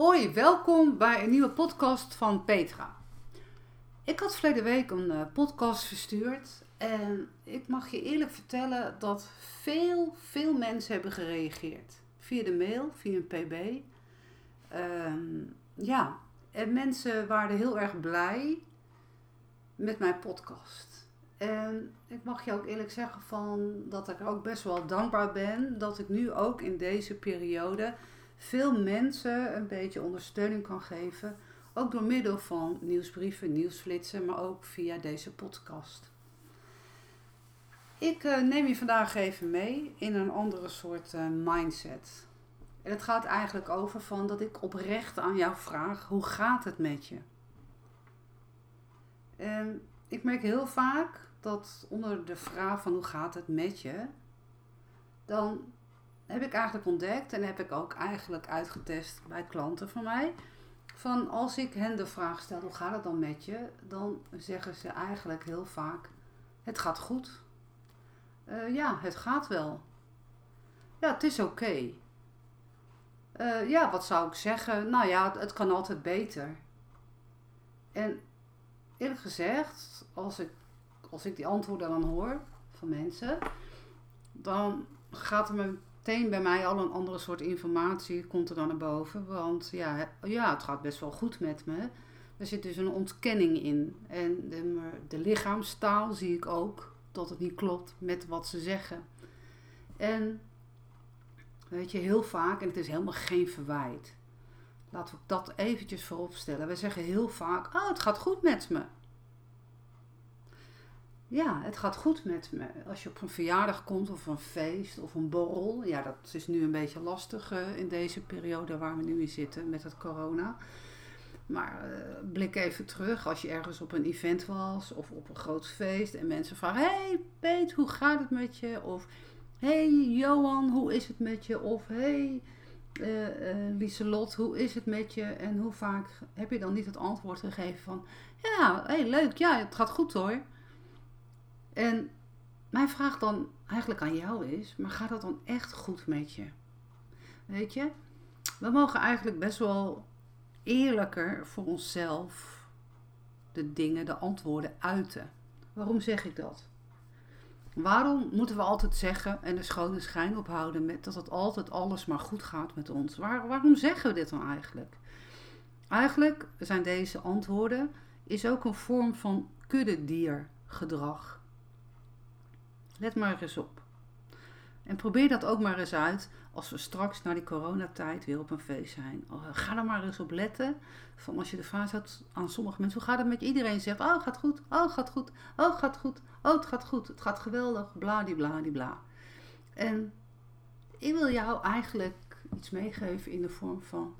Hoi, welkom bij een nieuwe podcast van Petra. Ik had verleden week een uh, podcast verstuurd en ik mag je eerlijk vertellen dat veel, veel mensen hebben gereageerd. Via de mail, via een pb. Ehm, ja, en mensen waren heel erg blij met mijn podcast. En ik mag je ook eerlijk zeggen van dat ik ook best wel dankbaar ben dat ik nu ook in deze periode veel mensen een beetje ondersteuning kan geven. Ook door middel van nieuwsbrieven, nieuwsflitsen, maar ook via deze podcast. Ik uh, neem je vandaag even mee in een andere soort uh, mindset. En het gaat eigenlijk over van dat ik oprecht aan jou vraag, hoe gaat het met je? En ik merk heel vaak dat onder de vraag van hoe gaat het met je, dan heb ik eigenlijk ontdekt en heb ik ook eigenlijk uitgetest bij klanten van mij. Van als ik hen de vraag stel, hoe gaat het dan met je? Dan zeggen ze eigenlijk heel vaak, het gaat goed. Uh, ja, het gaat wel. Ja, het is oké. Uh, ja, wat zou ik zeggen? Nou ja, het, het, kan altijd beter. En eerlijk gezegd, als ik, als ik die antwoorden dan hoor van mensen, dan gaat er meteen bij mij al een andere soort informatie, komt er dan naar boven. Want ja, ja het gaat best wel goed met me. Er zit dus een ontkenning in. En de, de lichaamstaal zie ik ook dat het niet klopt met wat ze zeggen. En weet je, heel vaak, en het is helemaal geen verwijt. Laten we dat eventjes voorop stellen. We zeggen heel vaak, oh het gaat goed met me. Ja, het gaat goed met me. Als je op een verjaardag komt of een feest of een borrel. Ja, dat is nu een beetje lastig uh, in deze periode waar we nu in zitten met het corona. Maar uh, blik even terug als je ergens op een event was of op een groot feest en mensen vragen: Hey Peet, hoe gaat het met je? Of Hey Johan, hoe is het met je? Of Hey uh, Lieselot, hoe is het met je? En hoe vaak heb je dan niet het antwoord gegeven van: Ja, hey, leuk, ja, het gaat goed hoor. En mijn vraag dan eigenlijk aan jou is: Maar gaat het dan echt goed met je? Weet je, we mogen eigenlijk best wel eerlijker voor onszelf de dingen, de antwoorden uiten. Waarom zeg ik dat? Waarom moeten we altijd zeggen en de schone schijn ophouden met dat het altijd alles maar goed gaat met ons? Waar, waarom zeggen we dit dan eigenlijk? Eigenlijk zijn deze antwoorden is ook een vorm van kuddediergedrag. Let maar eens op. En probeer dat ook maar eens uit als we straks na die coronatijd weer op een feest zijn. Oh, ga er maar eens op letten. Van als je de vraag stelt aan sommige mensen, hoe gaat het met iedereen? Zegt, oh gaat goed, oh gaat goed, oh gaat goed, oh het gaat goed, het gaat geweldig, bladibladibla. En ik wil jou eigenlijk iets meegeven in de vorm van,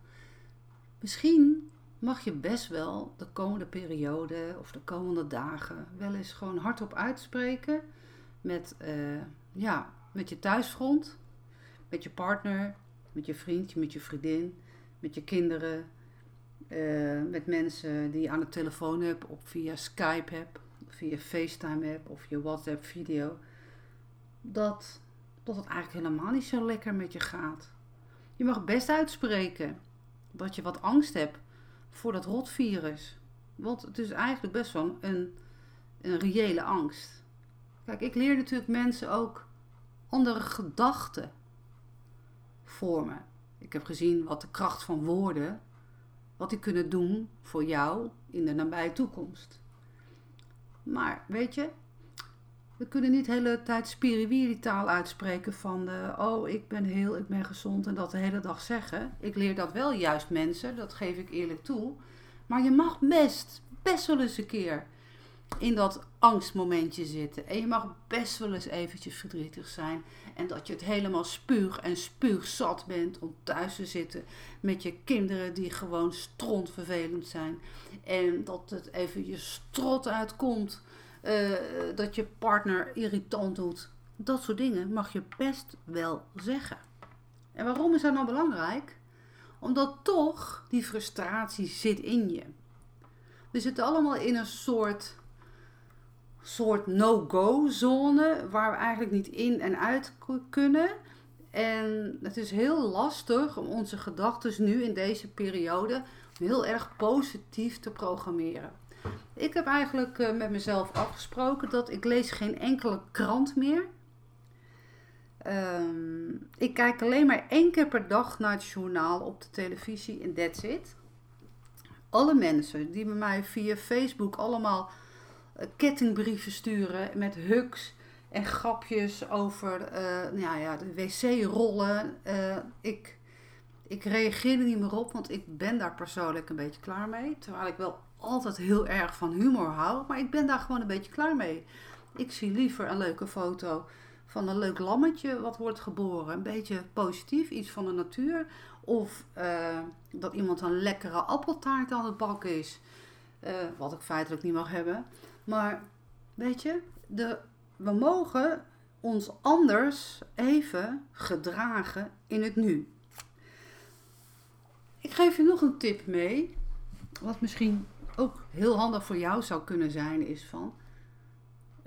misschien mag je best wel de komende periode of de komende dagen wel eens gewoon hardop uitspreken met, uh, ja, met je thuisfront met je partner, met je vriend, met je vriendin, met je kinderen, uh, met mensen die je aan de telefoon hebt, of via Skype hebt, via FaceTime hebt, of je WhatsApp video, dat, dat het eigenlijk helemaal niet zo lekker met je gaat. Je mag best uitspreken dat je wat angst hebt voor dat rotvirus. Want het is eigenlijk best wel een, een reële angst. Kijk, ik leer natuurlijk mensen ook andere gedachten vormen. Ik heb gezien wat de kracht van woorden, wat die kunnen doen voor jou in de nabije toekomst. Maar weet je, we kunnen niet de hele tijd spirituele uitspreken van oh ik ben heel, ik ben gezond en dat de hele dag zeggen. Ik leer dat wel juist mensen, dat geef ik eerlijk toe. Maar je mag best, best wel eens een keer in dat angstmomentje zitten. En je mag best wel eens eventjes verdrietig zijn. En dat je het helemaal spuug en spuugzat bent om thuis te zitten met je kinderen die gewoon strontvervelend zijn. En dat het even je strot uitkomt. Uh, dat je partner irritant doet. Dat soort dingen mag je best wel zeggen. En waarom is dat nou belangrijk? Omdat toch die frustratie zit in je. We zitten allemaal in een soort soort no-go zone waar we eigenlijk niet in en uit kunnen. En het is heel lastig om onze gedachten nu in deze periode heel erg positief te programmeren. Ik heb eigenlijk eh, met mezelf afgesproken dat ik lees geen enkele krant meer. Um, ik kijk alleen maar één keer per dag naar het journaal op de televisie en that's it. Alle mensen die bij mij via Facebook allemaal kettingbrieven sturen met hugs en grapjes over uh, ja, de wc-rollen. Uh, ik, ik reageer er niet meer op, want ik ben daar persoonlijk een beetje klaar mee. Terwijl ik wel altijd heel erg van humor hou, maar ik ben daar gewoon een beetje klaar mee. Ik zie liever een leuke foto van een leuk lammetje wat wordt geboren. Een beetje positief, iets van de natuur. Of uh, dat iemand een lekkere appeltaart aan het bakken is. Wat ik feitelijk niet mag hebben. Maar weet je, de, we mogen ons anders even gedragen in het nu. Ik geef je nog een tip mee. Wat misschien ook heel handig voor jou zou kunnen zijn, is van.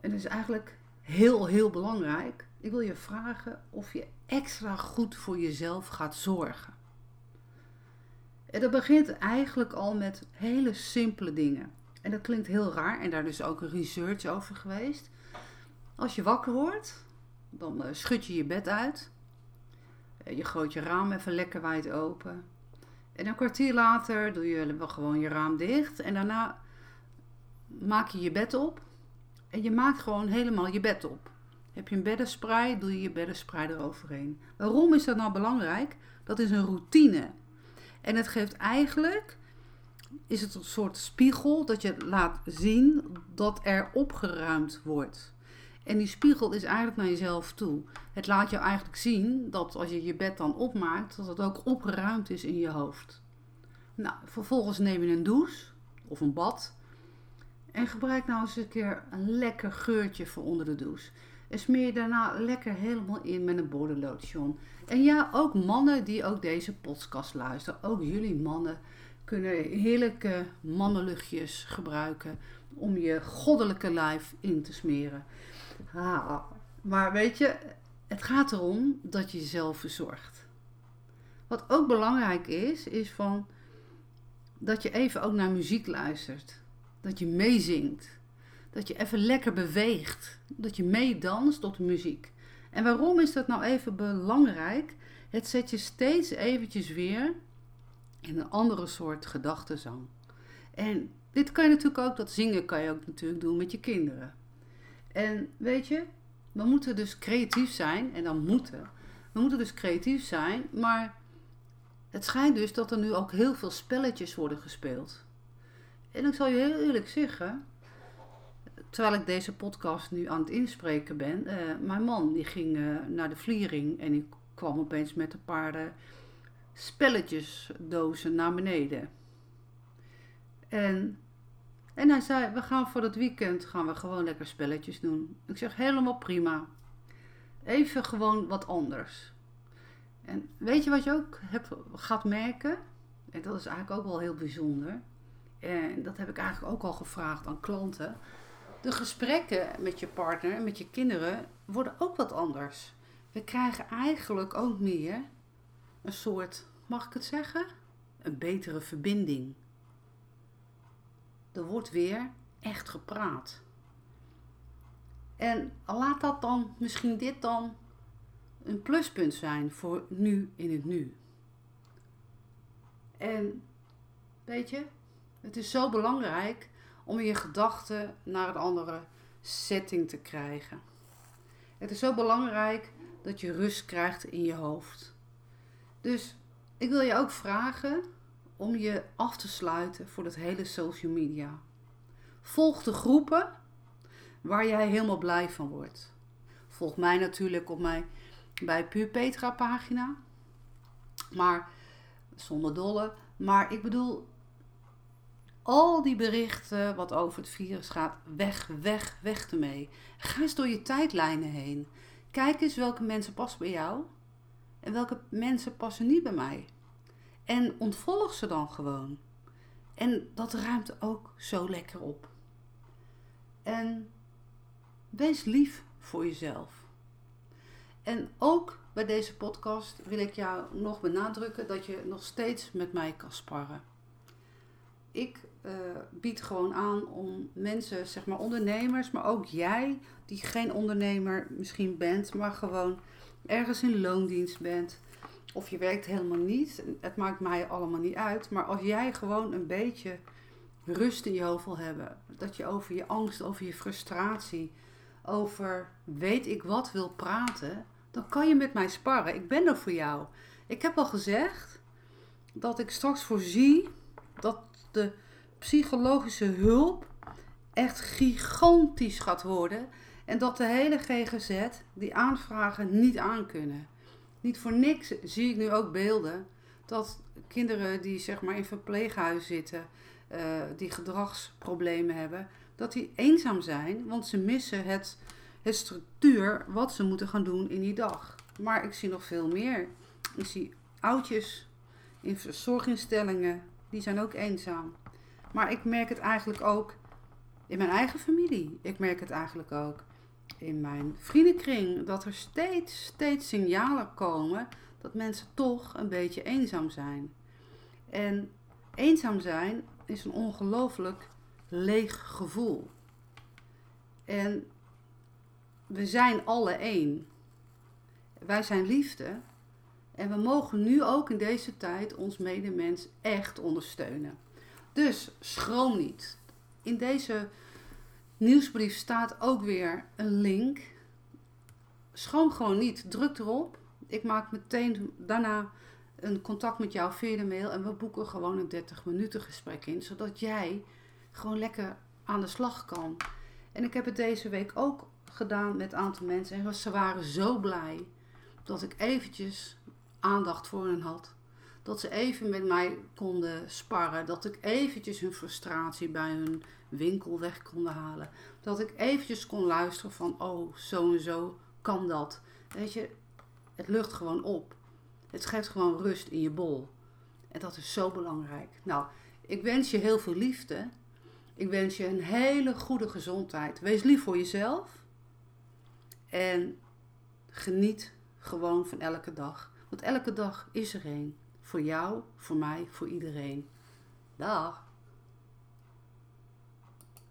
Het is eigenlijk heel, heel belangrijk. Ik wil je vragen of je extra goed voor jezelf gaat zorgen. En dat begint eigenlijk al met hele simpele dingen. En dat klinkt heel raar en daar is ook een research over geweest. Als je wakker wordt, dan eh, schud je je bed uit. Eh, je gooit je raam even lekker wijd open. En een kwartier later doe je gewoon je raam dicht. En daarna maak je je bed op. En je maakt gewoon helemaal je bed op. Heb je een beddenspray, doe je je beddenspray eroverheen. Waarom is dat nou belangrijk? Dat is een routine. En het geeft eigenlijk, is het een soort spiegel dat je laat zien dat er opgeruimd wordt. En die spiegel is eigenlijk naar jezelf toe. Het laat je eigenlijk zien dat als je je bed dan opmaakt, dat het ook opgeruimd is in je hoofd. Nou, vervolgens neem je een douche of een bad. En gebruik nou eens een keer een lekker geurtje voor onder de douche. En smeer je daarna lekker helemaal in met een bodylotion. En ja, ook mannen die ook deze podcast luisteren, ook jullie mannen, kunnen heerlijke mannenluchtjes gebruiken om je goddelijke lijf in te smeren. Maar weet je, het gaat erom dat je jezelf verzorgt. Wat ook belangrijk is, is van dat je even ook naar muziek luistert. Dat je meezingt. Dat je even lekker beweegt. Dat je meedanst tot de muziek. En waarom is dat nou even belangrijk? Het zet je steeds eventjes weer in een andere soort gedachtenzang. En dit kan je natuurlijk ook, dat zingen kan je ook natuurlijk doen met je kinderen. En weet je, we moeten dus creatief zijn. En dan moeten. We moeten dus creatief zijn. Maar het schijnt dus dat er nu ook heel veel spelletjes worden gespeeld. En ik zal je heel eerlijk zeggen. Terwijl ik deze podcast nu aan het inspreken ben. Uh, mijn man die ging uh, naar de vliering. En ik kwam opeens met een paar uh, spelletjesdozen naar beneden. En en hij zei, we gaan voor het weekend gaan we gewoon lekker spelletjes doen. Ik zeg, helemaal prima. Even gewoon wat anders. En weet je wat je ook hebt, gaat merken? En dat is eigenlijk ook wel heel bijzonder. En dat heb ik eigenlijk ook al gevraagd aan klanten. De gesprekken met je partner en met je kinderen worden ook wat anders. We krijgen eigenlijk ook meer een soort, mag ik het zeggen? Een betere verbinding. Er wordt weer echt gepraat. En laat dat dan, misschien dit dan, een pluspunt zijn voor nu in het nu. En weet je, het is zo belangrijk om je gedachten naar een andere setting te krijgen. Het is zo belangrijk dat je rust krijgt in je hoofd. Dus ik wil je ook vragen om je af te sluiten voor dat hele social media. Volg de groepen waar jij helemaal blij van wordt. Volg mij natuurlijk op mijn bij Puur Petra pagina. Maar zonder dolle. Maar ik bedoel, al die berichten wat over het virus gaat, weg, weg, weg ermee. Ga eens door je tijdlijnen heen. Kijk eens welke mensen passen bij jou en welke mensen passen niet bij mij. En ontvolg ze dan gewoon. En dat ruimt ook zo lekker op. En wees lief voor jezelf. En ook bij deze podcast wil ik jou nog benadrukken dat je nog steeds met mij kan sparren. Ik uh, bied gewoon aan om mensen, zeg maar ondernemers, maar ook jij, die geen ondernemer misschien bent, maar gewoon ergens in loondienst bent. Of je werkt helemaal niet. Het maakt mij allemaal niet uit. Maar als jij gewoon een beetje rust in je hoofd wil hebben. Dat je over je angst, over je frustratie, over weet ik wat wil praten. Dan kan je met mij sparren. Ik ben er voor jou. Ik heb al gezegd dat ik straks voorzie dat de psychologische hulp echt gigantisch gaat worden. En dat de hele GGZ die aanvragen niet aankunnen. Niet voor niks zie ik nu ook beelden dat kinderen die zeg maar in verpleeghuis zitten, uh, die gedragsproblemen hebben, dat die eenzaam zijn, want ze missen het, het structuur wat ze moeten gaan doen in die dag. Maar ik zie nog veel meer. Ik zie oudjes in zorginstellingen, die zijn ook eenzaam. Maar ik merk het eigenlijk ook in mijn eigen familie. Ik merk het eigenlijk ook in mijn vriendenkring. Dat er steeds, steeds signalen komen dat mensen toch een beetje eenzaam zijn. En eenzaam zijn is een ongelooflijk leeg gevoel. En we zijn alle één. Wij zijn liefde. En we mogen nu ook in deze tijd ons medemens echt ondersteunen. Dus schroom niet. In deze nieuwsbrief staat ook weer een link. Schroom gewoon niet. Druk erop. Ik maak meteen daarna een contact met jou via de mail en we boeken gewoon een 30 minuten gesprek in, zodat jij gewoon lekker aan de slag kan. En ik heb het deze week ook gedaan met een aantal mensen en ze waren zo blij dat ik eventjes aandacht voor hen had. Dat ze even met mij konden sparren. Dat ik eventjes hun frustratie bij hun winkel weg konden halen. Dat ik eventjes kon luisteren van, oh, zo en zo kan dat. Weet je, het lucht gewoon op. Het geeft gewoon rust in je bol. En dat is zo belangrijk. Nou, ik wens je heel veel liefde. Ik wens je een hele goede gezondheid. Wees lief voor jezelf. En geniet gewoon van elke dag. Want elke dag is er één. Voor jou, voor mij, voor iedereen. Dag.